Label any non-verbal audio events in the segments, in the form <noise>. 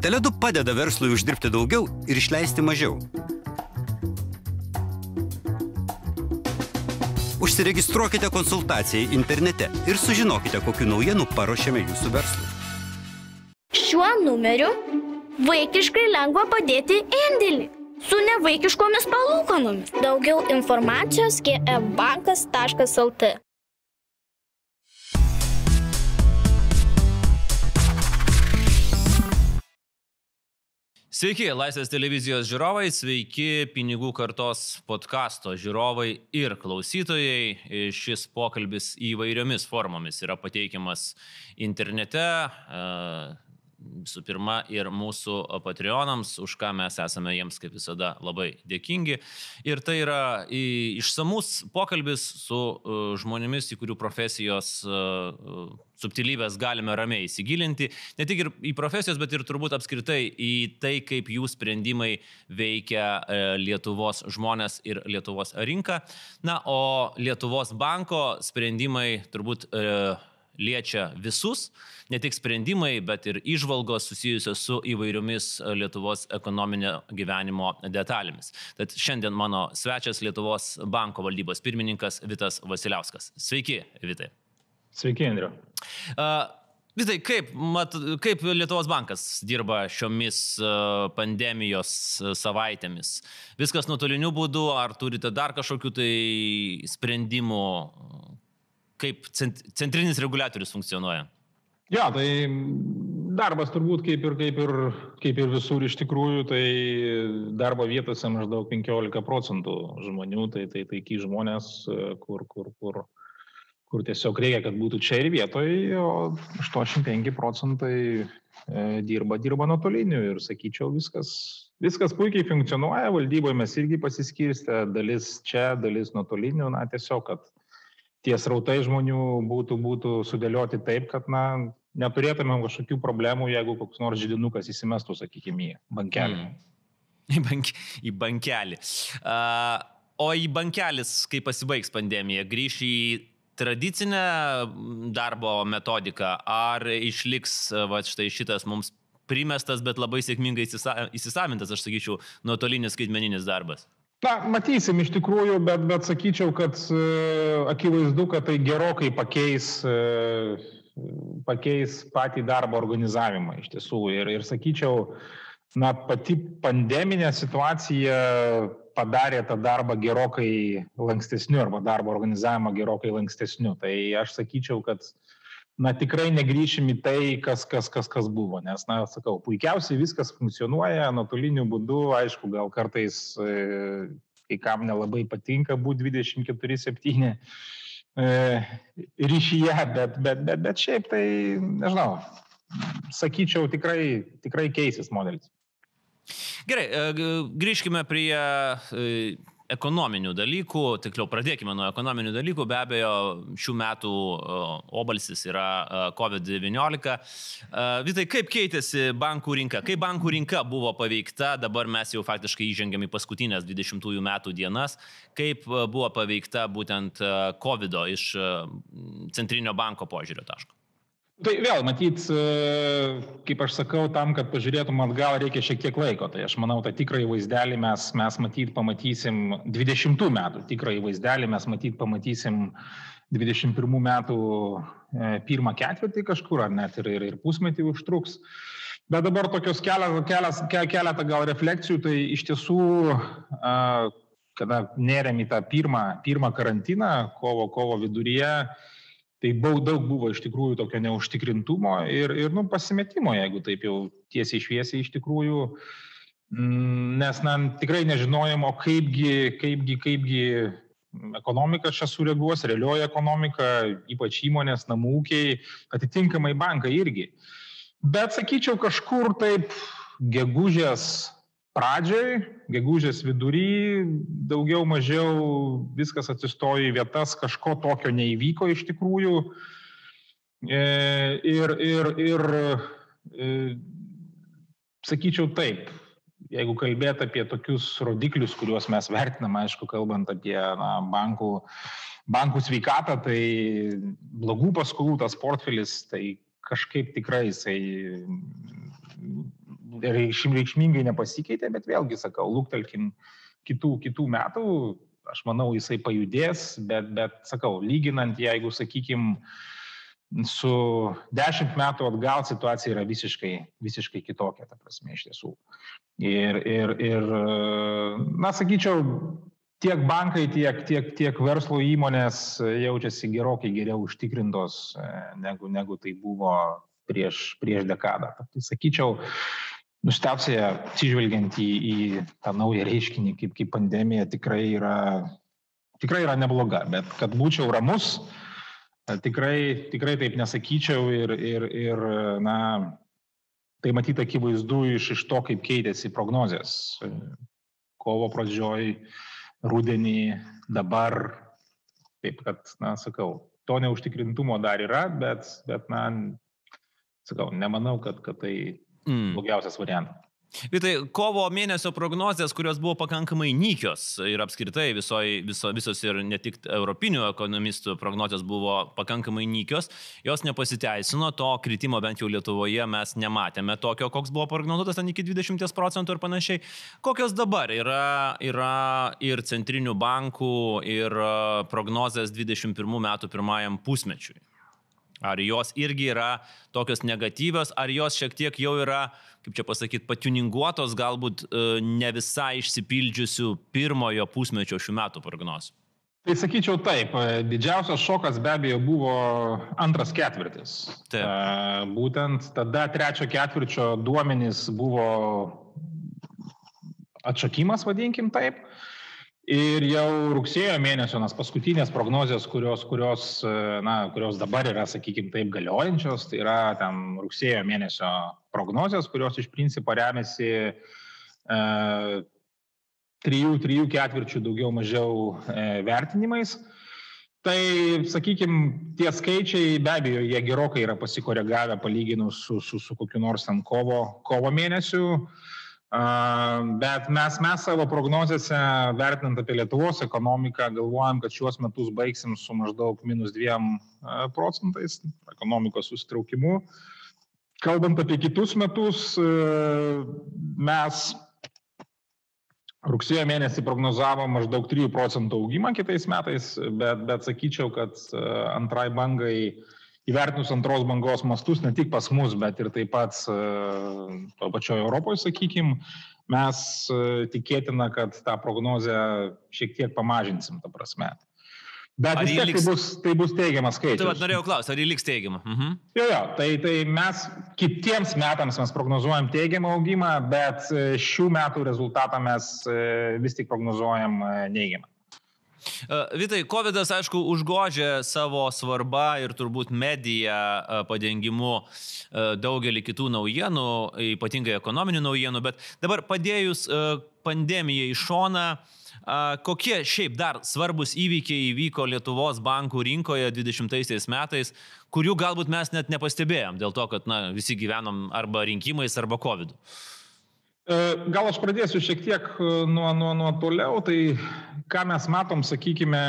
Teledu padeda verslui uždirbti daugiau ir išleisti mažiau. Užsiregistruokite konsultacijai internete ir sužinokite, kokiu naujienu paruošėme jūsų verslui. Šiuo numeriu vaikiškai lengva padėti indėlį su nevaikiškomis palūkanomis. Daugiau informacijos gfbankas.lt. Sveiki, Laisvės televizijos žiūrovai, sveiki pinigų kartos podkasto žiūrovai ir klausytojai. Šis pokalbis įvairiomis formomis yra pateikiamas internete, visų pirma, ir mūsų Patreonams, už ką mes esame jiems kaip visada labai dėkingi. Ir tai yra išsamus pokalbis su e, žmonėmis, į kurių profesijos e, e, subtilybės galime ramiai įsigilinti. Ne tik ir į profesijos, bet ir turbūt apskritai į tai, kaip jų sprendimai veikia Lietuvos žmonės ir Lietuvos rinką. Na, o Lietuvos banko sprendimai turbūt liečia visus, ne tik sprendimai, bet ir išvalgos susijusios su įvairiomis e, Lietuvos ekonominio gyvenimo detalėmis. Tad šiandien mano svečias Lietuvos banko valdybos pirmininkas Vitas Vasiliauskas. Sveiki, Vitai. Sveiki, Andriu. Uh, Vitai, kaip, mat, kaip Lietuvos bankas dirba šiomis pandemijos savaitėmis? Viskas nuotoliniu būdu, ar turite dar kažkokių tai sprendimų, kaip centrinis reguliatorius funkcionuoja? Ja, tai darbas turbūt kaip ir, kaip, ir, kaip ir visur iš tikrųjų, tai darbo vietose maždaug 15 procentų žmonių, tai tai taiki žmonės, kur, kur, kur, kur tiesiog reikia, kad būtų čia ir vietoje, o 85 procentai e, dirba, dirba nuotoliniu ir sakyčiau, viskas, viskas puikiai funkcionuoja, valdyboje mes irgi pasiskirstę, dalis čia, dalis nuotoliniu, na tiesiog, kad tie srautai žmonių būtų, būtų sudėlioti taip, kad na, neturėtumėm kažkokių problemų, jeigu koks nors židinukas įsimestų, sakykime, į bankelį. Mm. Į, bank, į bankelį. Uh, o į bankelis, kai pasibaigs pandemija, grįš į tradicinę darbo metodiką, ar išliks va, štai šitas mums primestas, bet labai sėkmingai įsisavintas, aš sakyčiau, nuotolinis skaitmeninis darbas? Na, matysim iš tikrųjų, bet, bet sakyčiau, kad e, akivaizdu, kad tai gerokai pakeis, e, pakeis patį darbo organizavimą iš tiesų. Ir, ir sakyčiau, na, pati pandeminė situacija padarė tą darbą gerokai lankstesniu arba darbo organizavimą gerokai lankstesniu. Tai aš sakyčiau, kad na tikrai negrįšim į tai, kas, kas, kas, kas buvo. Nes, na, sakau, puikiausiai viskas funkcionuoja nuotoliniu būdu, aišku, gal kartais e, kai kam nelabai patinka būti 24-7 e, ryšyje, bet, bet, bet, bet šiaip tai, nežinau, sakyčiau, tikrai, tikrai keisis modelis. Gerai, e, grįžkime prie ekonominių dalykų, tiksliau pradėkime nuo ekonominių dalykų, be abejo, šių metų obalsis yra COVID-19. Vitai, kaip keitėsi bankų rinka? Kaip bankų rinka buvo paveikta, dabar mes jau faktiškai įžengėm į paskutinės 20 metų dienas, kaip buvo paveikta būtent COVID iš centrinio banko požiūrio taško? Tai vėl, matyt, e, kaip aš sakau, tam, kad pažiūrėtum atgal, reikia šiek tiek laiko. Tai aš manau, tą tikrąjį vaizdelį mes, mes matyt pamatysim 20 metų, tikrąjį vaizdelį mes matyt pamatysim 21 metų e, pirmą ketvirtį kažkur, ar net ir, ir, ir pusmetį užtruks. Bet dabar tokios keletą, keletą, keletą gal refleksijų, tai iš tiesų, kada nerėm į tą pirmą, pirmą karantiną, kovo, kovo viduryje, tai daug, daug buvo iš tikrųjų tokio neužtikrintumo ir, ir nu, pasimetimo, jeigu taip jau tiesiai šviesiai iš tikrųjų, mm, nes na, tikrai nežinojom, o kaipgi, kaipgi, kaipgi ekonomika čia sureaguos, realioji ekonomika, ypač įmonės, namų ūkiai, atitinkamai bankai irgi. Bet sakyčiau, kažkur taip gegužės pradžioj, gegužės vidury, daugiau mažiau viskas atsistojo į vietas, kažko tokio neįvyko iš tikrųjų. E, ir, ir, ir e, sakyčiau taip, jeigu kalbėt apie tokius rodiklius, kuriuos mes vertinam, aišku, kalbant apie na, bankų, bankų sveikatą, tai blogų paskolų tas portfelis, tai kažkaip tikrai jisai reikšmingai nepasikeitė, bet vėlgi sakau, lūktelkim kitų, kitų metų, aš manau, jisai pajudės, bet, bet sakau, lyginant, jeigu, sakykime, su dešimt metų atgal situacija yra visiškai, visiškai kitokia, ta prasme, iš tiesų. Ir, ir, ir na, sakyčiau, tiek bankai, tiek, tiek, tiek verslo įmonės jaučiasi gerokai geriau užtikrintos, e, negu, negu tai buvo prieš, prieš dekadą. Tai sakyčiau, Nustepsija, atsižvelgiant į, į tą naują reiškinį kaip, kaip pandemija, tikrai yra, tikrai yra nebloga, bet kad būčiau ramus, tikrai, tikrai taip nesakyčiau ir, ir, ir na, tai matyti akivaizdu iš, iš to, kaip keitėsi prognozijas. Kovo pradžioj, rudenį, dabar, taip kad, na, sakau, to neužtikrintumo dar yra, bet, bet na, sakau, nemanau, kad, kad tai mm. blogiausias variantas. Vitai, kovo mėnesio prognozijas, kurios buvo pakankamai nykios ir apskritai visoji, viso, visos ir ne tik europinių ekonomistų prognozijos buvo pakankamai nykios, jos nepasiteisino, to kritimo bent jau Lietuvoje mes nematėme tokio, koks buvo prognozuotas ten iki 20 procentų ir panašiai. Kokios dabar yra, yra ir centrinių bankų, ir prognozijas 21 metų pirmajam pusmečiui? Ar jos irgi yra tokios negatyvios, ar jos šiek tiek jau yra, kaip čia pasakyti, patiuninguotos, galbūt e, ne visai išsipildžiusių pirmojo pusmečio šių metų prognozų? Tai sakyčiau taip, e, didžiausias šokas be abejo buvo antras ketvirtis. Taip. E, būtent tada trečio ketvirčio duomenys buvo atšakimas, vadinkim taip. Ir jau rugsėjo mėnesio, nes paskutinės prognozijos, kurios, kurios, na, kurios dabar yra, sakykime, taip galiojančios, tai yra ten rugsėjo mėnesio prognozijos, kurios iš principo remiasi e, trijų, trijų ketvirčių daugiau mažiau e, vertinimais. Tai, sakykime, tie skaičiai be abejo, jie gerokai yra pasikoregavę palyginus su, su, su kokiu nors ten kovo, kovo mėnesiu. E, Bet mes, mes savo prognozėse, vertinant apie Lietuvos ekonomiką, galvojam, kad šiuos metus baigsim su maždaug minus 2 procentais ekonomikos susitraukimu. Kalbant apie kitus metus, mes rugsėjo mėnesį prognozavom maždaug 3 procentų augimą kitais metais, bet, bet sakyčiau, kad antrai bangai įvertinus antros bangos mastus, ne tik pas mus, bet ir taip pat e, to pačioje Europoje, sakykime, mes e, tikėtina, kad tą prognozę šiek tiek pamažinsim, ta prasme. Bet ar vis tiek liks... tai, bus, tai bus teigiamas skaičius. Tai norėjau klausti, ar jį liks teigiamą? Mhm. Jo, jo, tai, tai mes kitiems metams mes prognozuojam teigiamą augimą, bet e, šių metų rezultatą mes vis tik prognozuojam neigiamą. Vitai, COVID, aišku, užgožė savo svarbą ir turbūt mediją padengimu daugelį kitų naujienų, ypatingai ekonominių naujienų, bet dabar padėjus pandemiją į šoną, kokie šiaip dar svarbus įvykiai įvyko Lietuvos bankų rinkoje 20 metais, kurių galbūt mes net nepastebėjom dėl to, kad na, visi gyvenom arba rinkimais, arba COVID. -u. E, gal aš pradėsiu šiek tiek e, nuo, nuo, nuo toliau. Tai ką mes matom, sakykime,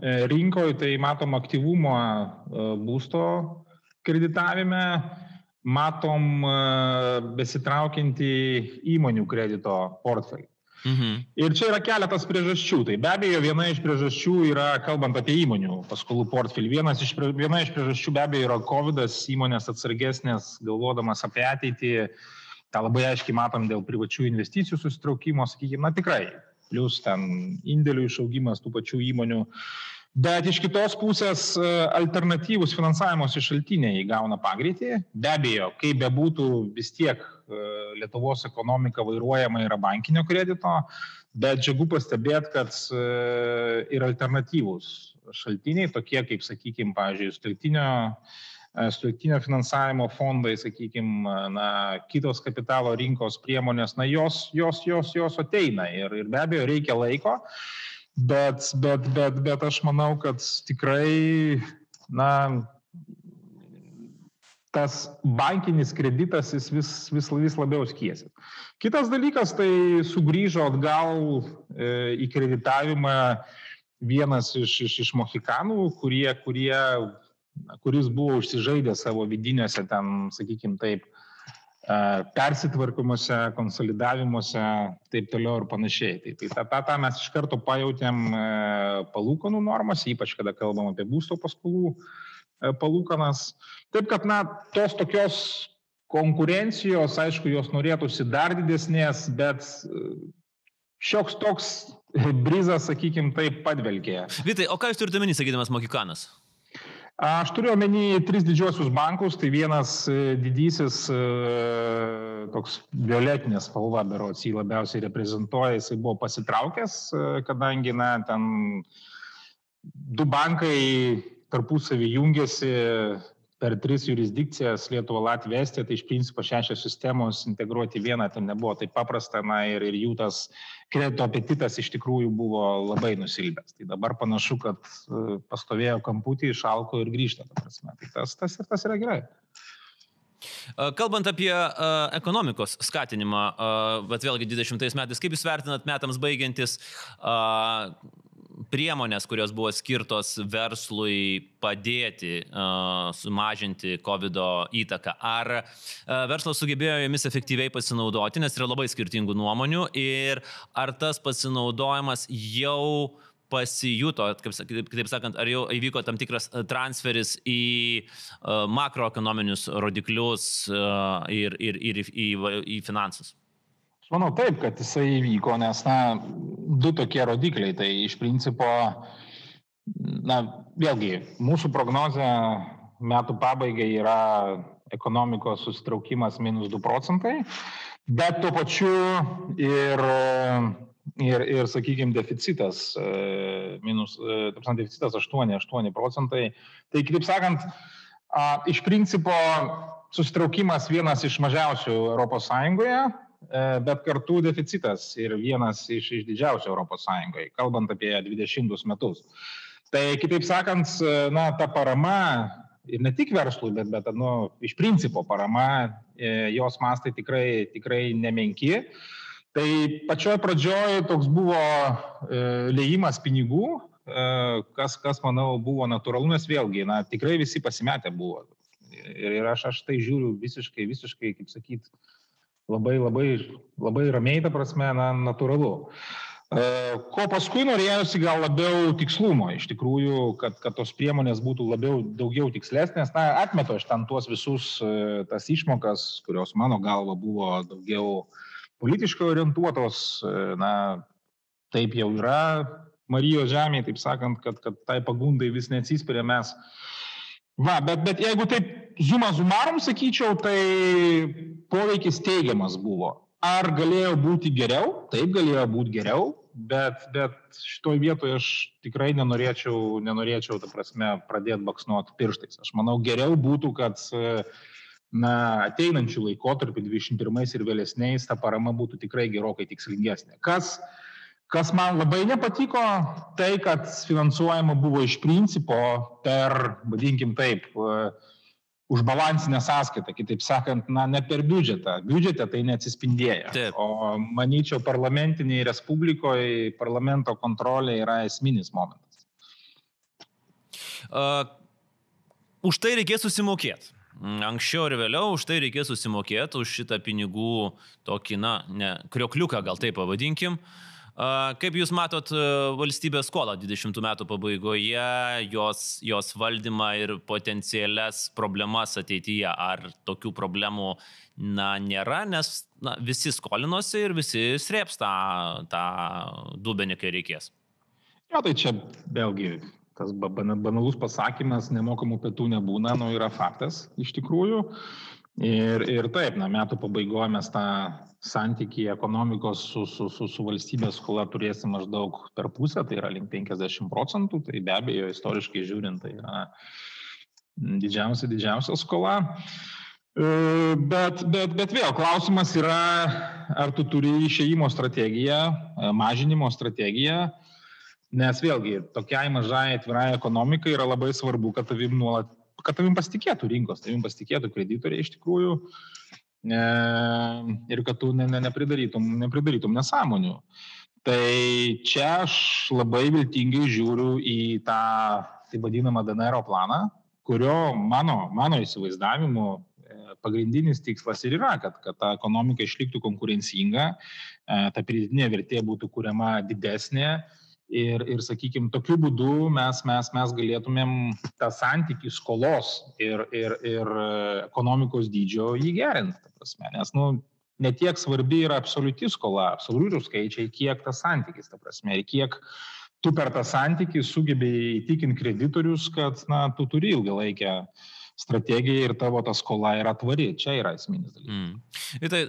e, rinkoje, tai matom aktyvumą būsto kreditavime, matom besitraukiantį įmonių kredito portfelį. Mhm. Ir čia yra keletas priežasčių. Tai be abejo, viena iš priežasčių yra, kalbant apie įmonių paskolų portfelį, vienas iš, viena iš priežasčių be abejo yra COVID, įmonės atsargesnės, galvodamas apie ateitį, tą labai aiškiai matom dėl privačių investicijų susitraukimo, sakykime, na tikrai, plus ten indėlių išaugimas tų pačių įmonių. Bet iš kitos pusės e, alternatyvus finansavimosi šaltiniai įgauna pagreitį. Be abejo, kaip bebūtų, vis tiek e, Lietuvos ekonomika vairuojama yra bankinio kredito, bet džiugu pastebėti, kad e, ir alternatyvus šaltiniai, tokie kaip, sakykime, pavyzdžiui, staltinio E, sutelktinio finansavimo fondai, sakykime, na, kitos kapitalo rinkos priemonės, na, jos, jos, jos, jos ateina ir, ir be abejo reikia laiko, bet, bet, bet, bet aš manau, kad tikrai, na, tas bankinis kreditas jis vis, vis, vis labiau skiesis. Kitas dalykas, tai sugrįžo atgal e, į kreditavimą vienas iš, iš, iš mohikanų, kurie, kurie kuris buvo užsižaidęs savo vidinėse ten, sakykim taip, persitvarkymuose, konsolidavimuose, taip toliau ir panašiai. Tai, tai tą, tą, tą mes iš karto pajutėm palūkanų normose, ypač kada kalbam apie būsto paskolų palūkanas. Taip kad, na, tos tokios konkurencijos, aišku, jos norėtųsi dar didesnės, bet šioks toks brizas, sakykime, taip padvelkė. Vitai, o ką jūs turite menį, sakydamas Mokikanas? Aš turiu omeny tris didžiosius bankus, tai vienas e, didysis e, toks violetinės spalva, berots jį labiausiai reprezentuoja, jisai buvo pasitraukęs, e, kadangi, na, ten du bankai tarpusavį jungiasi per tris jurisdikcijas Lietuva, Latvija, Estija, tai iš principo šešios sistemos integruoti vieną ten nebuvo taip paprasta, na ir, ir jų tas kredito apetitas iš tikrųjų buvo labai nusilbęs. Tai dabar panašu, kad e, pastovėjo kamputį, išalko ir grįžta, ta prasme. Tai tas, tas ir tas yra gerai. E, kalbant apie uh, ekonomikos skatinimą, uh, bet vėlgi 20 metais, kaip Jūs vertinat metams baigiantis, uh, priemonės, kurios buvo skirtos verslui padėti sumažinti COVID įtaką. Ar verslas sugebėjo jomis efektyviai pasinaudoti, nes yra labai skirtingų nuomonių ir ar tas pasinaudojimas jau pasijuto, kitaip sakant, ar jau įvyko tam tikras transferis į makroekonominius rodiklius ir, ir, ir į, į finansus? Manau taip, kad jisai įvyko, nes, na, du tokie rodikliai. Tai iš principo, na, vėlgi, mūsų prognozija metų pabaigai yra ekonomikos susitraukimas minus 2 procentai, bet tuo pačiu ir, ir, ir sakykime, deficitas, minus, tapsant, deficitas 8, 8 procentai. Tai kitaip sakant, iš principo susitraukimas vienas iš mažiausių ES E, bet kartu deficitas ir vienas iš, iš didžiausių ES, kalbant apie 20 metus. Tai kitaip sakant, na, ta parama ir ne tik verslui, bet, bet nu, iš principo parama, e, jos mastai tikrai, tikrai nemenki. Tai pačioj pradžioj toks buvo e, lėjimas pinigų, e, kas, kas, manau, buvo natūralu, nes vėlgi, na, tikrai visi pasimetę buvo. Ir aš, aš tai žiūriu visiškai, visiškai, kaip sakyt, labai, labai, labai ramiai, ta prasme, na, natūralu. E, ko paskui norėjusi gal labiau tikslumo, iš tikrųjų, kad, kad tos priemonės būtų labiau, daugiau tikslesnės. Na, atmetu aš ten tuos visus e, tas išmokas, kurios mano galva buvo daugiau politiškai orientuotos. E, na, taip jau yra Marijos žemėje, taip sakant, kad, kad tai pagundai vis neatsispiria mes. Va, bet, bet jeigu taip žuma zumarum sakyčiau, tai poveikis teigiamas buvo. Ar galėjo būti geriau? Taip galėjo būti geriau, bet, bet šitoje vietoje aš tikrai nenorėčiau, nenorėčiau, ta prasme, pradėti baksnuoti pirštais. Aš manau, geriau būtų, kad na, ateinančių laikotarpį 21 ir vėlesniais ta parama būtų tikrai gerokai tikslingesnė. Kas, kas man labai nepatiko, tai, kad finansuojama buvo iš principo per, vadinkim taip, uh, už balansinę sąskaitą, kitaip sakant, na, ne per biudžetą. Biudžete tai neatsispindėjo. Taip. O manyčiau, parlamentiniai respublikoje parlamento kontrolė yra esminis momentas. Uh, už tai reikės susimokėti. Anksčiau ir vėliau už tai reikės susimokėti, už šitą pinigų tokį, na, ne, kriokliuką gal taip pavadinkim. Uh, Kaip Jūs matot valstybės skolą 20 metų pabaigoje, jos, jos valdymą ir potencialias problemas ateityje? Ar tokių problemų na, nėra, nes na, visi skolinosi ir visi srėps tą, tą dubenį, kai reikės? Jo, tai čia vėlgi tas banalus pasakymas, nemokamų pietų nebūna, nu yra faktas iš tikrųjų. Ir, ir taip, na, metų pabaigoje mes tą santykį ekonomikos su, su, su, su valstybės skola turėsim maždaug per pusę, tai yra link 50 procentų, tai be abejo istoriškai žiūrint tai yra didžiausia, didžiausia skola. E, bet, bet, bet vėl klausimas yra, ar tu turi išėjimo strategiją, e, mažinimo strategiją, nes vėlgi tokiai mažai atvirai ekonomikai yra labai svarbu, kad tavim nuolat, kad tavim pasitikėtų rinkos, tavim pasitikėtų kreditoriai iš tikrųjų. Uh, ir kad tu ne, ne, nepridarytum, nepridarytum nesąmonių. Tai čia aš labai viltingai žiūriu į tą taip vadinamą DNR planą, kurio mano, mano įsivaizdavimu pagrindinis tikslas ir yra, kad, kad ta ekonomika išliktų konkurencinga, ta pridėtinė vertė būtų kuriama didesnė ir, ir sakykime, tokiu būdu mes, mes, mes galėtumėm tą santykį skolos ir, ir, ir ekonomikos dydžio jį gerinti. Prasme, nes, nu, netiek svarbi yra absoliuti skola, absoliučių skaičiai, kiek tas santykis, ta prasme, ir kiek tu per tą santykį sugebėjai įtikinti kreditorius, kad, na, tu turi ilgalaikę strategija ir tavo ta skola yra tvari. Čia yra esminis dalykas. Mm. Tai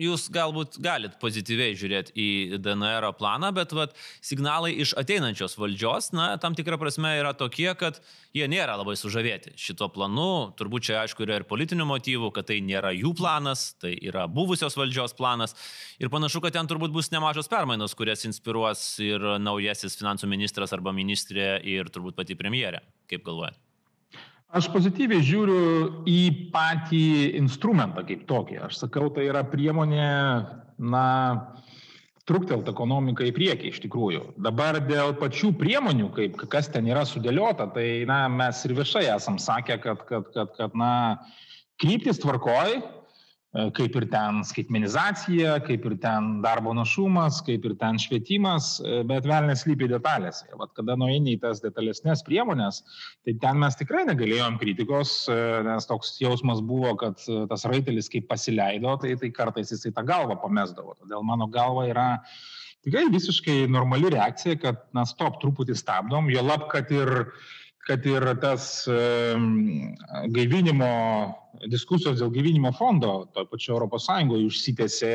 jūs galbūt galit pozityviai žiūrėti į DNR planą, bet vat, signalai iš ateinančios valdžios, na, tam tikrą prasme yra tokie, kad jie nėra labai sužavėti šito planu. Turbūt čia aišku yra ir politinių motyvų, kad tai nėra jų planas, tai yra buvusios valdžios planas. Ir panašu, kad ten turbūt bus nemažos permainos, kurias inspiruos ir naujasis finansų ministras arba ministrė ir turbūt pati premjerė. Kaip galvojate? Aš pozityviai žiūriu į patį instrumentą kaip tokį. Aš sakau, tai yra priemonė, na, truktelt ekonomiką į priekį iš tikrųjų. Dabar dėl pačių priemonių, kaip kas ten yra sudėliota, tai, na, mes ir viešai esam sakę, kad, kad, kad, kad na, kryptis tvarkoj, kaip ir ten skaitmenizacija, kaip ir ten darbo našumas, kaip ir ten švietimas, e, bet velnės lypi detalėse. Ir vat, kada nueini į tas detalesnės priemonės, tai ten mes tikrai negalėjom kritikos, e, nes toks jausmas buvo, kad tas raitelis kaip pasileido, tai, tai kartais jisai tą galvą pamesdavo. Todėl mano galva yra tikrai visiškai normali reakcija, kad na stop, truputį stabdom, jo lab, kad ir kad ir tas gaivinimo, diskusijos dėl gaivinimo fondo, to pačio Europos Sąjungoje užsitęsė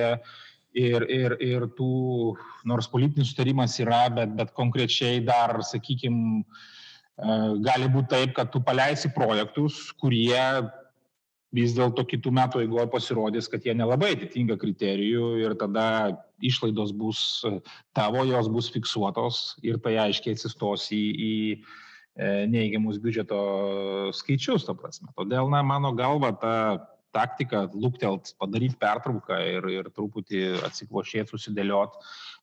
ir, ir, ir tų, nors politinis sutarimas yra, bet, bet konkrečiai dar, sakykime, gali būti taip, kad tu paleisi projektus, kurie vis dėlto kitų metų eigoje pasirodys, kad jie nelabai atitinka kriterijų ir tada išlaidos bus tavo, jos bus fiksuotos ir tai aiškiai atsistos į, į neįgiamus biudžeto skaičius, to prasme. Todėl, na, mano galva, ta taktika luktelt, padaryti pertrauką ir, ir truputį atsikvošėti, susidėliot,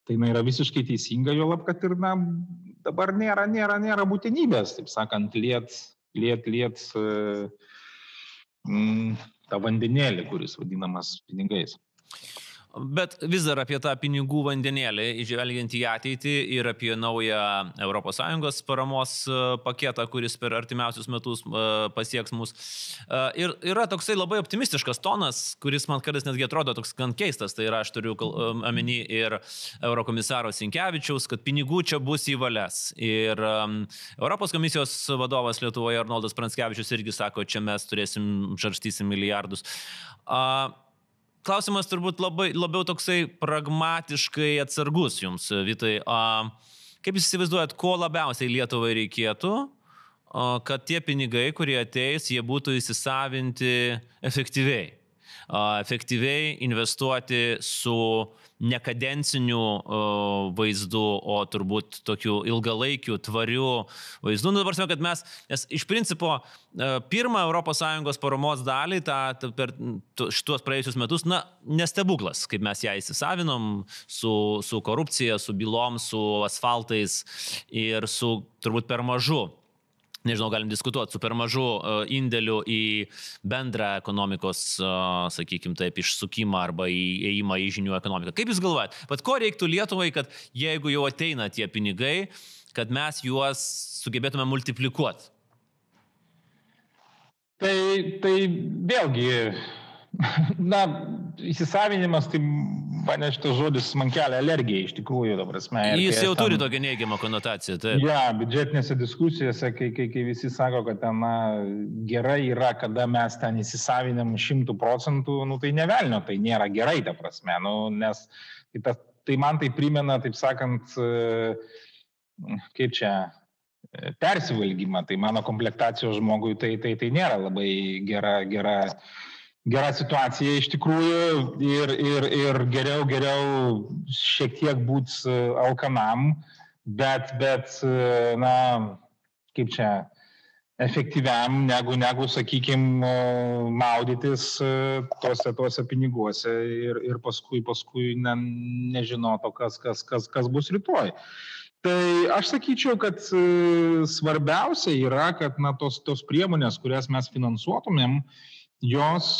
tai na, yra visiškai teisinga, jo lab, kad ir na, dabar nėra, nėra, nėra būtinybės, taip sakant, liet, liet, liet mm, tą vandenėlį, kuris vadinamas pinigais. Bet vis dar apie tą pinigų vandenėlį, žvelgiant į ateitį ir apie naują ES paramos e, paketą, kuris per artimiausius metus e, pasieks mus. E, ir yra toksai labai optimistiškas tonas, kuris man kartais netgi atrodo toks gan keistas. Tai yra, aš turiu omeny ir Eurokomisaro Sinkevičiaus, kad pinigų čia bus į valias. Ir Europos komisijos vadovas Lietuvoje Arnoldas Pranskevičius irgi sako, čia mes turėsim, žarstysim milijardus. Uh, klausimas turbūt labai, labiau toksai pragmatiškai atsargus jums, Vitai. Kaip jūs įsivaizduojat, ko labiausiai Lietuvai reikėtų, kad tie pinigai, kurie ateis, jie būtų įsisavinti efektyviai? Efektyviai investuoti su nekadencinių vaizdų, o turbūt tokių ilgalaikių, tvarių vaizdų. Nu, dabar, kad mes, nes iš principo pirmą ES paramos dalį tą, tą per šituos praėjusius metus, na, nestebuklas, kaip mes ją įsisavinom su, su korupcija, su bylom, su asfaltais ir su turbūt per mažu nežinau, galim diskutuoti, su per mažu e, indėliu į bendrą ekonomikos, e, sakykime taip, išsukimą arba įėjimą į žinių ekonomiką. Kaip Jūs galvojat, bet ko reiktų Lietuvai, kad jeigu jau ateina tie pinigai, kad mes juos sugebėtume multiplikuoti? Tai, tai vėlgi <laughs> Na, įsisavinimas, tai mane šitas žodis man kelia alergiją iš tikrųjų, ta prasme. Jis jau tam, turi tokią neigiamą konotaciją, taip. Ja, biudžetinėse diskusijose, kai, kai, kai visi sako, kad ten na, gerai yra, kada mes ten įsisavinam šimtų procentų, nu, tai nevelnio, tai nėra gerai, ta prasme, nu, nes tai, ta, tai man tai primena, taip sakant, kaip čia, persivalgymą, tai mano komplektacijos žmogui tai, tai, tai nėra labai gera, gera gera situacija iš tikrųjų ir, ir, ir geriau, geriau šiek tiek būt e, alkanam, bet, bet, e, na, kaip čia, efektyviam, negu, negu sakykime, maudytis e, tuose, tuose piniguose ir, ir paskui, paskui ne, nežinoto, kas, kas, kas, kas bus rytoj. Tai aš sakyčiau, kad svarbiausia yra, kad na, tos, tos priemonės, kurias mes finansuotumėm, uh, jos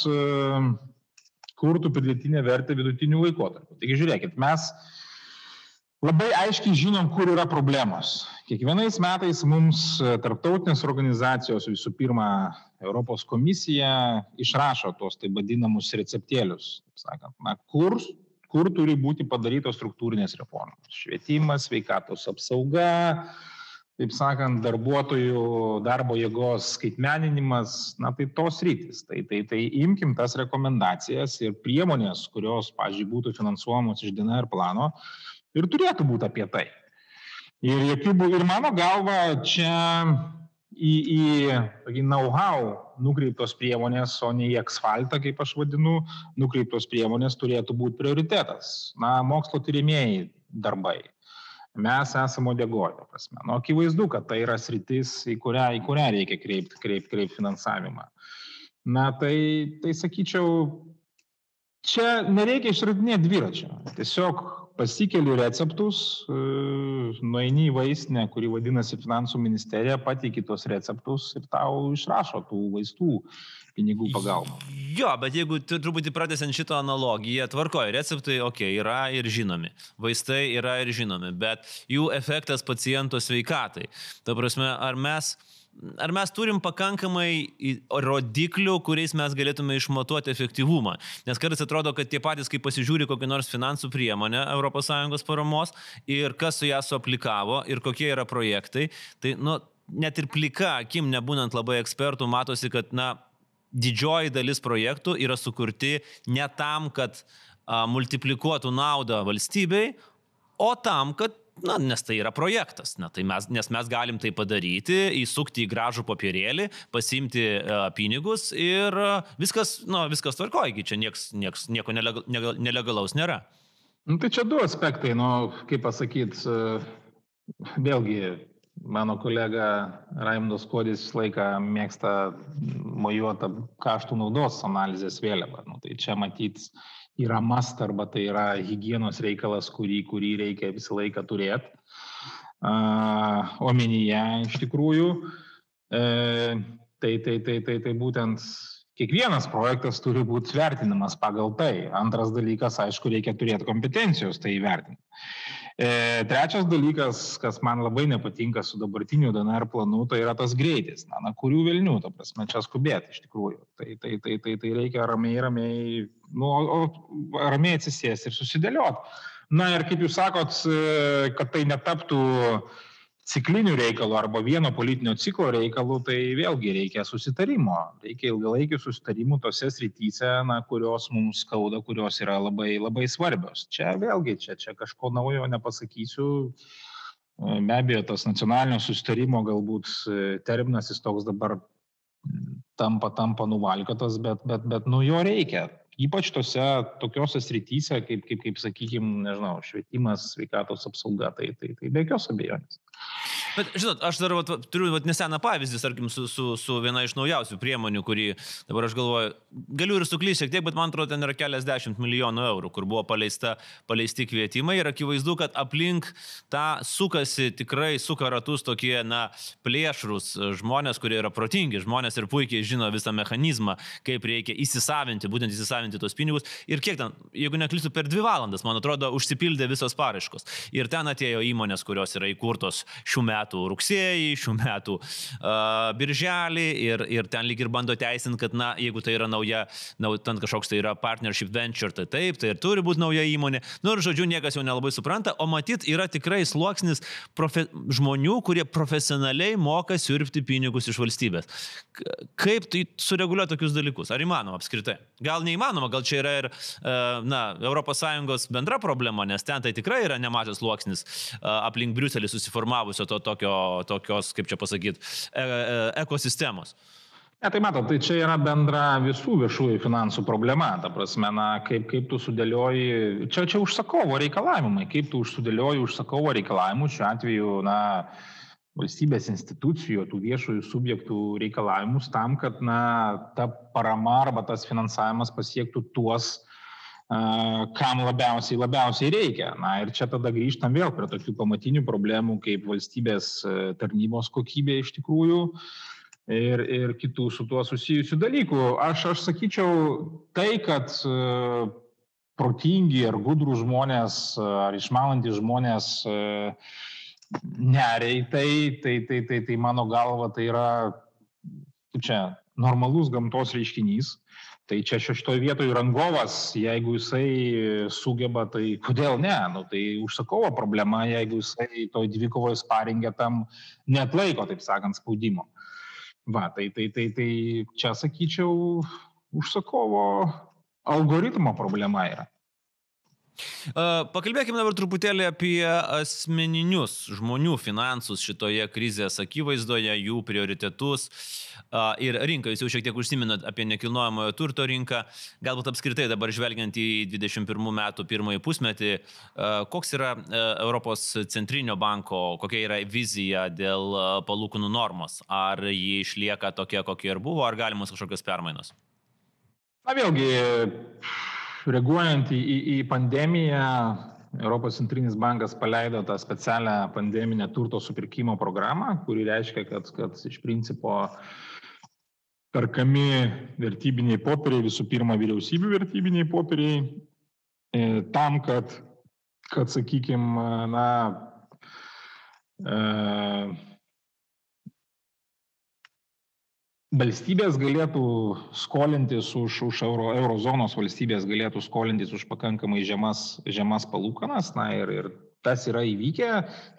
kurtų pridėtinę vertę vidutinių laikotarpių. Taigi žiūrėkit, mes labai aiškiai žinom, kur yra problemos. Kiekvienais metais mums e, tarptautinės organizacijos, visų pirma, Europos komisija išrašo tuos taip vadinamus receptėlius, sakant, na, kur, kur turi būti padarytos struktūrinės reformos. Švietimas, sveikatos apsauga, taip sakant, darbuotojų darbo jėgos skaitmeninimas, na tai tos rytis. Tai, tai, tai imkim tas rekomendacijas ir priemonės, kurios, pažiūrėjau, būtų finansuojamos iš DNR plano, ir turėtų būti apie tai. Ir, jokių, ir mano galva čia į, į tokį know-how nukreiptos priemonės, o ne į asfaltą, kaip aš vadinu, nukreiptos priemonės turėtų būti prioritetas. Na, mokslo tyrimėjai darbai. Mes esame odegojo prasme. Nu, akivaizdu, kad tai yra sritis, į kurią, į kurią reikia kreipti kreip, kreip finansavimą. Na, tai, tai sakyčiau, čia nereikia išradinėti dviračio. Tiesiog pasikeli receptus, e, nueini į vaistinę, kuri vadinasi finansų ministerija, pateiki tos receptus ir tau išrašo tų vaistų pinigų pagalba. Jo, bet jeigu truputį pratęsiant šitą analogiją, tvarkoja, receptai, okei, okay, yra ir žinomi, vaistai yra ir žinomi, bet jų efektas paciento sveikatai. Ta prasme, ar mes ar mes turim pakankamai rodiklių, kuriais mes galėtume išmatuoti efektyvumą. Nes kartais atrodo, kad tie patys, kai pasižiūri kokią nors finansų priemonę ES paramos ir kas su ją suaplikavo ir kokie yra projektai, tai nu, net ir plika akim, nebūnant labai ekspertų, matosi, kad na, didžioji dalis projektų yra sukurti ne tam, kad a, multiplikuotų naudą valstybei, o tam, kad Na, nes tai yra projektas, na, tai mes, nes mes galim tai padaryti, įsukti į gražų papirėlį, pasimti uh, pinigus ir uh, viskas, nu, viskas tvarkoja, čia nieks, nieks, nieko nelega, nelegalaus nėra. Nu, tai čia du aspektai, nu, kaip pasakyti, uh, vėlgi mano kolega Raimdas Kodis visą laiką mėgsta mojuotą kaštų naudos analizės vėliavą. Nu, tai čia matyti yra must arba tai yra hygienos reikalas, kurį, kurį reikia visą laiką turėti uh, omenyje iš tikrųjų. Uh, tai, tai, tai, tai, tai būtent kiekvienas projektas turi būti vertinamas pagal tai. Antras dalykas, aišku, reikia turėti kompetencijos tai įvertinti. E, trečias dalykas, kas man labai nepatinka su dabartiniu DNR planu, tai yra tas greitis. Na, na kurių vilnių, ta prasme, čia skubėti iš tikrųjų. Tai, tai, tai, tai, tai reikia ramiai, ramiai, nu, ramiai atsisėsti ir susidėlioti. Na ir kaip jūs sakot, e, kad tai netaptų uh, cikliniu reikalu arba vieno politinio ciklo reikalu, tai vėlgi reikia susitarimo. Reikia ilgalaikių susitarimų tose srityse, na, kurios mums skauda, kurios yra labai, labai svarbios. Čia vėlgi, čia, čia kažko naujo nepasakysiu. Be abejo, tas nacionalinio susitarimo galbūt e, terminas jis toks dabar tampa, tampa nuvalkiotas, bet, bet, bet nu jo reikia ypač tose tokiose srityse, kaip, kaip, kaip sakykime, nežinau, švietimas, sveikatos apsauga, tai, tai, tai be jokios abejonės. Bet, žinot, aš dar vat, turiu vat, neseną pavyzdį, tarkim, su, su, su viena iš naujausių priemonių, kurį dabar aš galvoju, galiu ir suklysti šiek tiek, bet man atrodo, ten yra keliasdešimt milijonų eurų, kur buvo paleista, paleisti kvietimai ir akivaizdu, kad aplink tą sukasi tikrai suka ratus tokie, na, plėšrus žmonės, kurie yra protingi, žmonės ir puikiai žino visą mechanizmą, kaip reikia įsisavinti, būtent įsisavinti tos pinigus. Ir kiek ten, jeigu neklystu, per dvi valandas, man atrodo, užsipildė visos paraiškos. Ir ten atėjo įmonės, kurios yra įkurtos šių metų rugsėjį, šių metų uh, birželį ir, ir ten lyg ir bando teisinti, kad, na, jeigu tai yra nauja, nau, ten kažkoks tai yra partnership venture, tai taip, tai ir turi būti nauja įmonė. Nu ir žodžiu, niekas jau nelabai supranta, o matyt, yra tikrai sluoksnis profe, žmonių, kurie profesionaliai moka siurbti pinigus iš valstybės. Kaip tai sureguliuoti tokius dalykus? Ar įmanoma apskritai? Gal neįmanoma, gal čia yra ir, na, ES bendra problema, nes ten tai tikrai yra nemažas sluoksnis aplink Briuselį susiformavusio to tokio, tokios, kaip čia pasakyti, e, e, ekosistemos. Ne, tai matot, tai čia yra bendra visų viešųjų finansų problema. Ta prasme, na, kaip, kaip tu sudėlioji, čia, čia užsakovo reikalavimai, kaip tu sudėlioji užsakovo reikalavimus, šiuo atveju, na, valstybės institucijų, tų viešųjų subjektų reikalavimus tam, kad, na, ta parama arba tas finansavimas pasiektų tuos, kam labiausiai, labiausiai reikia. Na ir čia tada grįžtam vėl prie tokių pamatinių problemų kaip valstybės e, tarnybos kokybė iš tikrųjų, ir, ir kitų su tuo susijusių dalykų. Aš, aš sakyčiau, tai, kad uh, protingi ar gudrų žmonės, ar išmanantys žmonės uh, neriai, tai, tai, tai, tai, tai mano galva tai yra, kaip čia, normalus gamtos reiškinys. Tai čia šeštoje vietoje rangovas, jeigu jisai sugeba, tai kodėl ne? Nu, tai užsakovo problema, jeigu jisai toj dvikovoje sparingė tam net laiko, taip sakant, spaudimo. Va, tai, tai, tai, tai čia sakyčiau, užsakovo algoritmo problema yra. Pakalbėkime dabar truputėlį apie asmeninius žmonių finansus šitoje krizės akivaizdoje, jų prioritetus ir rinką. Jūs jau šiek tiek užsiminat apie nekilnojamojo turto rinką. Galbūt apskritai dabar žvelgiant į 21 metų pirmąjį pusmetį, koks yra Europos centrinio banko, kokia yra vizija dėl palūkanų normos? Ar ji išlieka tokia, kokia ir buvo, ar galimos kažkokios permainos? Na vėlgi, reaguojant į, į, į pandemiją, Europos centrinis bankas paleido tą specialią pandeminę turto supirkimo programą, kuri reiškia, kad, kad iš principo perkami vertybiniai popieriai, visų pirma vyriausybių vertybiniai popieriai, e, tam, kad, kad sakykime, na, e, valstybės galėtų skolintis už, už euro, eurozonos valstybės galėtų skolintis už pakankamai žemas, žemas palūkanas. Na ir, ir tas yra įvykę.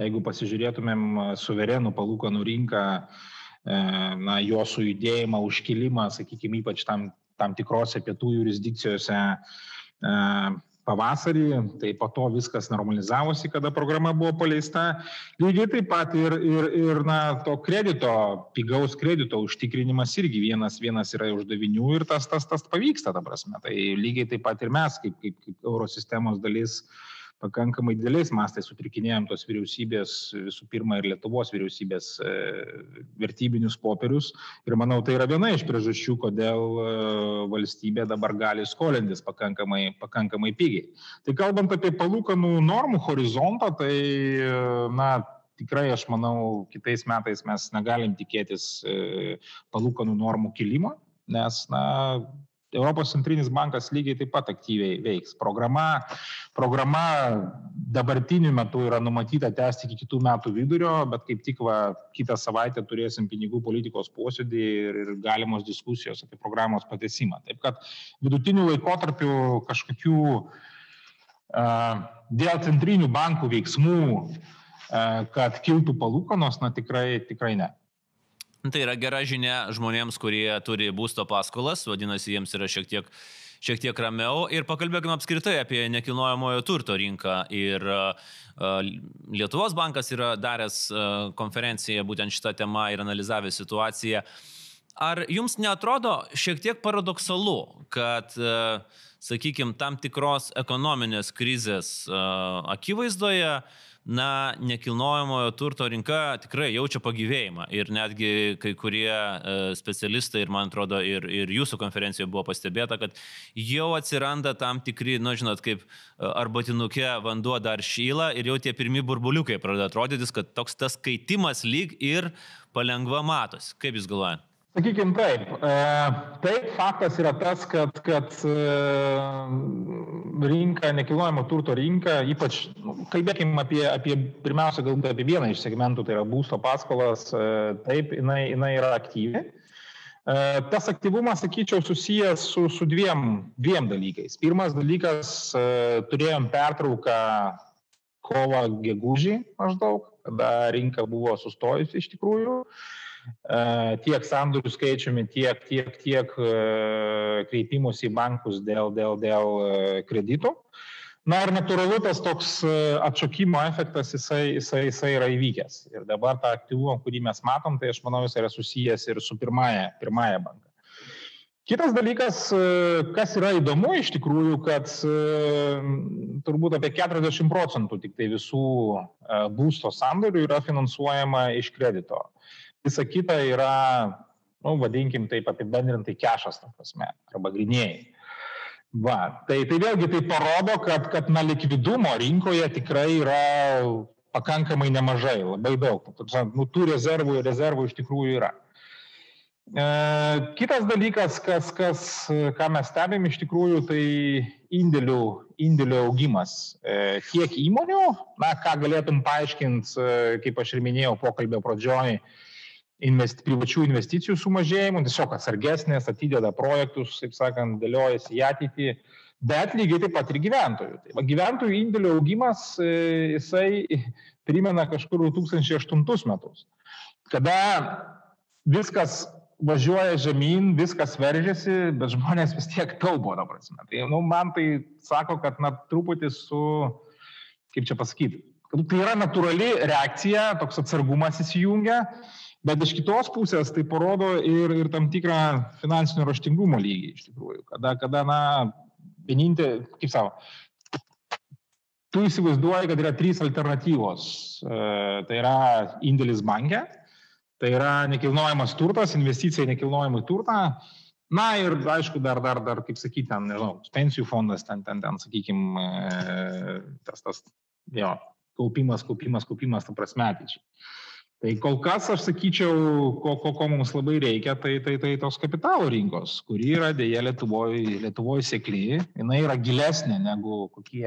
Jeigu pasižiūrėtumėm suverenų palūkanų rinką, e, na, jo sujudėjimą, užkilimą, sakykime, ypač tam, tam tikrose pietų jurisdikcijose, e, pavasarį, tai po to viskas normalizavosi, kada programa buvo paleista. Lygiai taip pat ir, ir, ir na, to kredito, pigaus kredito užtikrinimas irgi vienas, vienas yra uždavinių ir tas, tas, tas pavyksta, ta prasme. Tai lygiai taip pat ir mes, kaip, kaip, kaip eurosistemos dalis, uh, pakankamai dideliais mastais sutrikinėjom tos vyriausybės, visų pirma ir Lietuvos vyriausybės e, vertybinius popierius. Ir manau, tai yra viena iš priežasčių, kodėl e, valstybė dabar gali skolintis pakankamai, pakankamai pigiai. Tai kalbant apie palūkanų normų horizontą, tai, e, na, tikrai aš manau, kitais metais mes negalim tikėtis palūkanų normų kilimo, nes, na, Europos centrinis bankas lygiai taip pat aktyviai veiks. Programa, programa dabartiniu metu yra numatyta tęsti iki kitų metų vidurio, bet kaip tik va, kitą savaitę turėsim pinigų politikos posėdį ir, ir galimos diskusijos apie programos patesimą. Taip kad vidutiniu laikotarpiu kažkokių uh, dėl centrinių bankų veiksmų, uh, kad kiltų palūkanos, na tikrai, tikrai ne. Tai yra gera žinia žmonėms, kurie turi būsto paskolas, vadinasi, jiems yra šiek tiek, šiek tiek ramiau. Ir pakalbėkime apskritai apie nekilnojamojo turto rinką. Ir Lietuvos bankas yra daręs konferenciją būtent šitą temą ir analizavęs situaciją. Ar jums netrodo šiek tiek paradoksalu, kad, sakykime, tam tikros ekonominės krizės akivaizdoje uh, na, nekilnojamojo turto rinka tikrai jaučia pagyvėjimą ir netgi kai kurie e, specialistai ir man atrodo ir, ir jūsų konferencijoje buvo pastebėta, kad jau atsiranda tam tikri, na, nu, žinot, kaip e, arbatinukė vanduo dar šyla ir jau tie pirmi burbuliukai pradeda atrodytis, kad toks tas kaitimas lyg ir palengva matosi. Kaip jūs galvojate? Sakykime taip. E, taip, faktas yra tas, kad, kad e, rinka, nekilnojamo turto rinka, ypač, nu, kalbėkime apie, apie, pirmiausia, galbūt apie vieną iš segmentų, tai yra būsto paskolas, e, taip, jinai, jinai yra aktyvi. Tas aktyvumas, sakyčiau, susijęs su, su dviem, dviem dalykais. Pirmas dalykas, turėjom pertrauką kovą gegužį maždaug, kada rinka buvo sustojusi iš tikrųjų. E, tiek sandorių skaičiumi, tiek, tiek, tiek e, kreipimus į bankus dėl, dėl, dėl e, kreditų. Na ir natūralu tas toks atšokimo efektas, jisai, jisai, jisai yra įvykęs. Ir dabar tą aktyvumą, kurį mes matom, tai aš manau, jis yra susijęs ir su pirmąją, pirmąją banką. Kitas dalykas, kas yra įdomu iš tikrųjų, kad turbūt apie 40 procentų tik tai visų būsto sandorių yra finansuojama iš kredito. Visa kita yra, nu, vadinkim taip apibendrintai kešas, ta prasme, arba grinėjai. Va, tai, tai vėlgi tai parodo, kad, kad na, likvidumo rinkoje tikrai yra pakankamai nemažai, labai daug. Nu, tų rezervų, rezervų iš tikrųjų yra. E, kitas dalykas, kas, kas, ką mes stebim iš tikrųjų, tai indėlių, indėlių augimas. E, tiek įmonių, na, ką galėtum paaiškinti, e, kaip aš ir minėjau pokalbio pradžioj, investi, privačių investicijų sumažėjimu, tiesiog atsargesnės, atideda projektus, taip sakant, dėliojasi į ateitį, bet lygiai taip pat ir gyventojų. Tai gyventojų indėlių augimas, jisai primena kažkur 2008 metus, kada viskas važiuoja žemyn, viskas veržiasi, bet žmonės vis tiek taupo, na prasme. Tai nu, man tai sako, kad na, truputį su, kaip čia pasakyti, tai yra natūrali reakcija, toks atsargumas įsijungia, bet iš kitos pusės tai parodo ir, ir tam tikrą finansinio raštingumo lygį iš tikrųjų. Kada, kada na, vienintelė, kaip savo, tu įsivaizduoji, kad yra trys alternatyvos. E, tai yra indėlis bankė, Tai yra nekilnojamas turtas, investicija į nekilnojamą turtą. Na ir aišku, dar, dar, dar kaip sakyti, ten, nežinau, pensijų fondas, ten, ten, ten sakykime, tas, tas, jo, kaupimas, kaupimas, kaupimas, ta prasme ateičiai. Tai kol kas aš sakyčiau, ko, ko, ko mums labai reikia, tai, tai, tai tos kapitalo rinkos, kuri yra dėja Lietuvoje Lietuvoj sėkly, jinai yra gilesnė negu kokie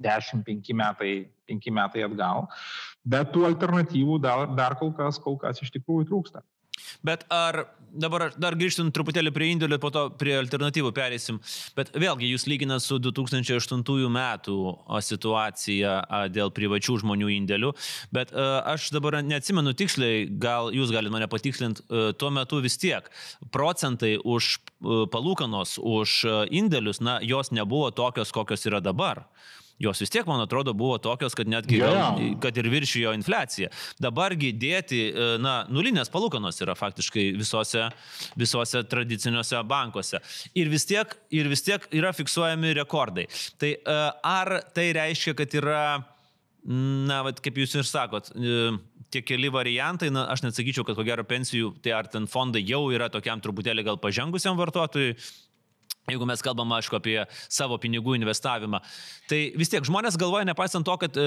10-5 metai, 5 metai atgal, bet tų alternatyvų dar, dar kol, kas, kol kas iš tikrųjų trūksta. Bet ar dabar dar grįžtum truputėlį prie indėlių, po to prie alternatyvų perėsim. Bet vėlgi jūs lyginat su 2008 metų situacija dėl privačių žmonių indėlių. Bet aš dabar neatsimenu tiksliai, gal jūs galite mane patikslinti, tuo metu vis tiek procentai už palūkanos, už indėlius, na, jos nebuvo tokios, kokios yra dabar jos vis tiek, man atrodo, buvo tokios, kad netgi yeah. gal, kad ir viršijo infliaciją. Dabargi dėti, e, na, nulinės palūkanos yra faktiškai visose, visose tradiciniuose bankuose. Ir vis, tiek, ir vis tiek yra fiksuojami rekordai. Tai e, ar tai reiškia, kad yra, na, vat, kaip jūs ir sakot, e, tie keli variantai, na, aš nesakyčiau, kad ko gero pensijų, tai ar ten fondai jau yra tokiam truputėlį gal pažengusiam vartotojui, Jeigu mes kalbam, aišku, apie savo pinigų investavimą, tai vis tiek žmonės galvoja, nepaisant to, kad e,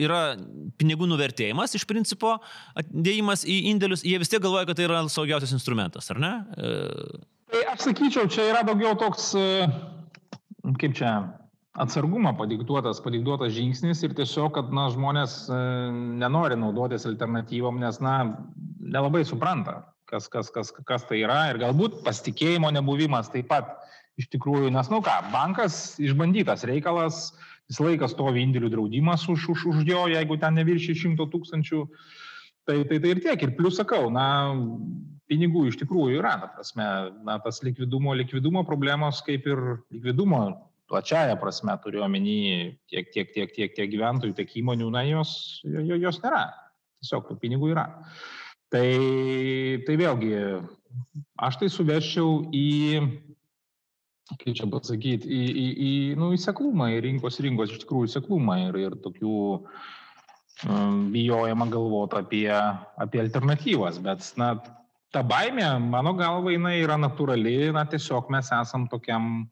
yra pinigų nuvertėjimas iš principo, dėjimas į indėlius, jie vis tiek galvoja, kad tai yra saugiausias instrumentas, ar ne? E... Tai aš sakyčiau, čia yra daugiau toks, e, kaip čia, atsargumą padiktuotas, padiktuotas žingsnis ir tiesiog, kad na, žmonės e, nenori naudotis alternatyvom, nes, na, nelabai supranta, kas, kas, kas, kas tai yra ir galbūt pasitikėjimo nebuvimas taip pat iš tikrųjų, nes, nu ką, bankas išbandytas reikalas, visą laiką stovi indėlių draudimas už, už, už jo, jeigu ten neviršy šimto tūkstančių, tai, tai, tai ir tiek. Ir plus sakau, na, pinigų iš tikrųjų yra, ta prasme, na, tas likvidumo, likvidumo problemos kaip ir likvidumo plačiaja prasme turiu omeny tiek, tiek, tiek, tiek, tiek gyventojų, tiek įmonių, na, jos, jos nėra. Tiesiog tų pinigų yra. Tai, tai vėlgi, aš tai suveščiau į, kaip čia pasakyti, į, į, į, nu, į seklumą, į rinkos rinkos iš tikrųjų seklumą ir, ir tokių um, bijojama galvoti apie, apie alternatyvas, bet, na, ta baimė, mano galva, jinai yra natūrali, na, tiesiog mes esam tokiam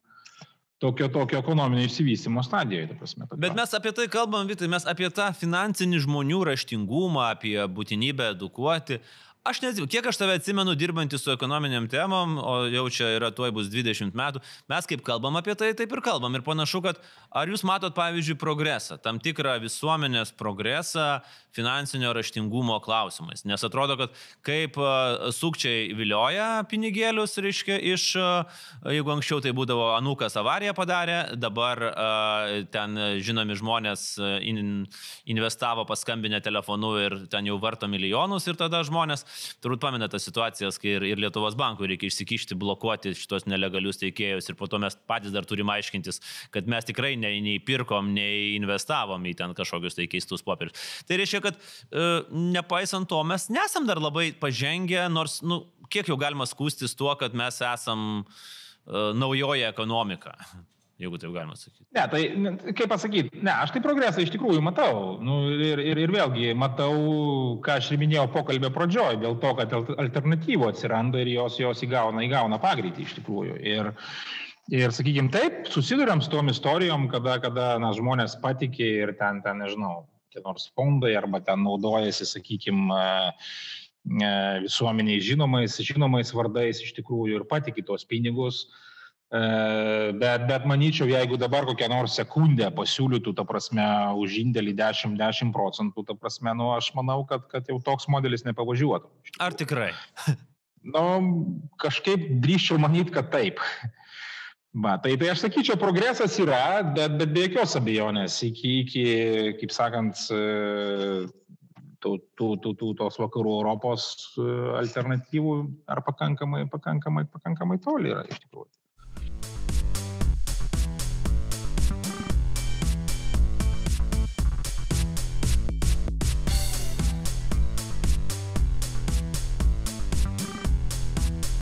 tokio, tokio ekonominio išsivystimo stadijoje. Prasme, Bet mes apie tai kalbam, Vitai, mes apie tą finansinį žmonių raštingumą, apie būtinybę edukuoti. Aš nežinau, kiek aš tave atsimenu dirbantį su ekonominiam temom, o jau čia yra tuoj bus 20 metų, mes kaip kalbam apie tai, taip ir kalbam. Ir panašu, kad ar jūs matot, pavyzdžiui, progresą, tam tikrą visuomenės progresą finansinio raštingumo klausimais. Nes atrodo, kad kaip sukčiai vilioja pinigėlius, reiškia, iš, jeigu anksčiau tai būdavo Anukas avariją padarė, dabar ten žinomi žmonės investavo paskambinę telefonu ir ten jau varto milijonus ir tada žmonės turbūt pamenate tas situacijas, kai ir, ir Lietuvos bankui reikia išsikišti, blokuoti šitos nelegalius teikėjus ir po to mes patys dar turim aiškintis, kad mes tikrai nei, nei pirkom, nei investavom į ten kažkokius tai keistus popierius. Tai reiškia, kad e, nepaisant to mes nesam dar labai pažengę, nors, nu, kiek jau galima skūstis tuo, kad mes esam e, naujoji ekonomika jeigu taip galima sakyti. Ne, tai kaip pasakyti, ne, aš tai progresą iš tikrųjų matau. Nu, ir, ir, ir vėlgi matau, ką aš ir minėjau pokalbio pradžioj, dėl to, kad alternatyvų atsiranda ir jos, jos įgauna, įgauna pagreitį iš tikrųjų. Ir, ir sakykime taip, susidurėm su tom istorijom, kada, kada na, žmonės patikė ir ten, ten, nežinau, tie nors fondai arba ten naudojasi, sakykime, visuomeniai žinomais, žinomais vardais iš tikrųjų ir patikė tos pinigus. E, bet, bet manyčiau, jeigu dabar kokią nors sekundę pasiūlytų, ta prasme, už indėlį 10-10 procentų, ta prasme, nu, aš manau, kad, kad jau toks modelis nepavažiuotų. Ar tikrai? <laughs> Nu, kažkaip drįščiau manyti, kad taip. Va, tai, tai aš sakyčiau, progresas yra, bet, bet be jokios abejonės iki, iki kaip sakant, tų, tų, tų, tų, tos vakarų Europos alternatyvų ar pakankamai, pakankamai, pakankamai toli yra iš tikrųjų.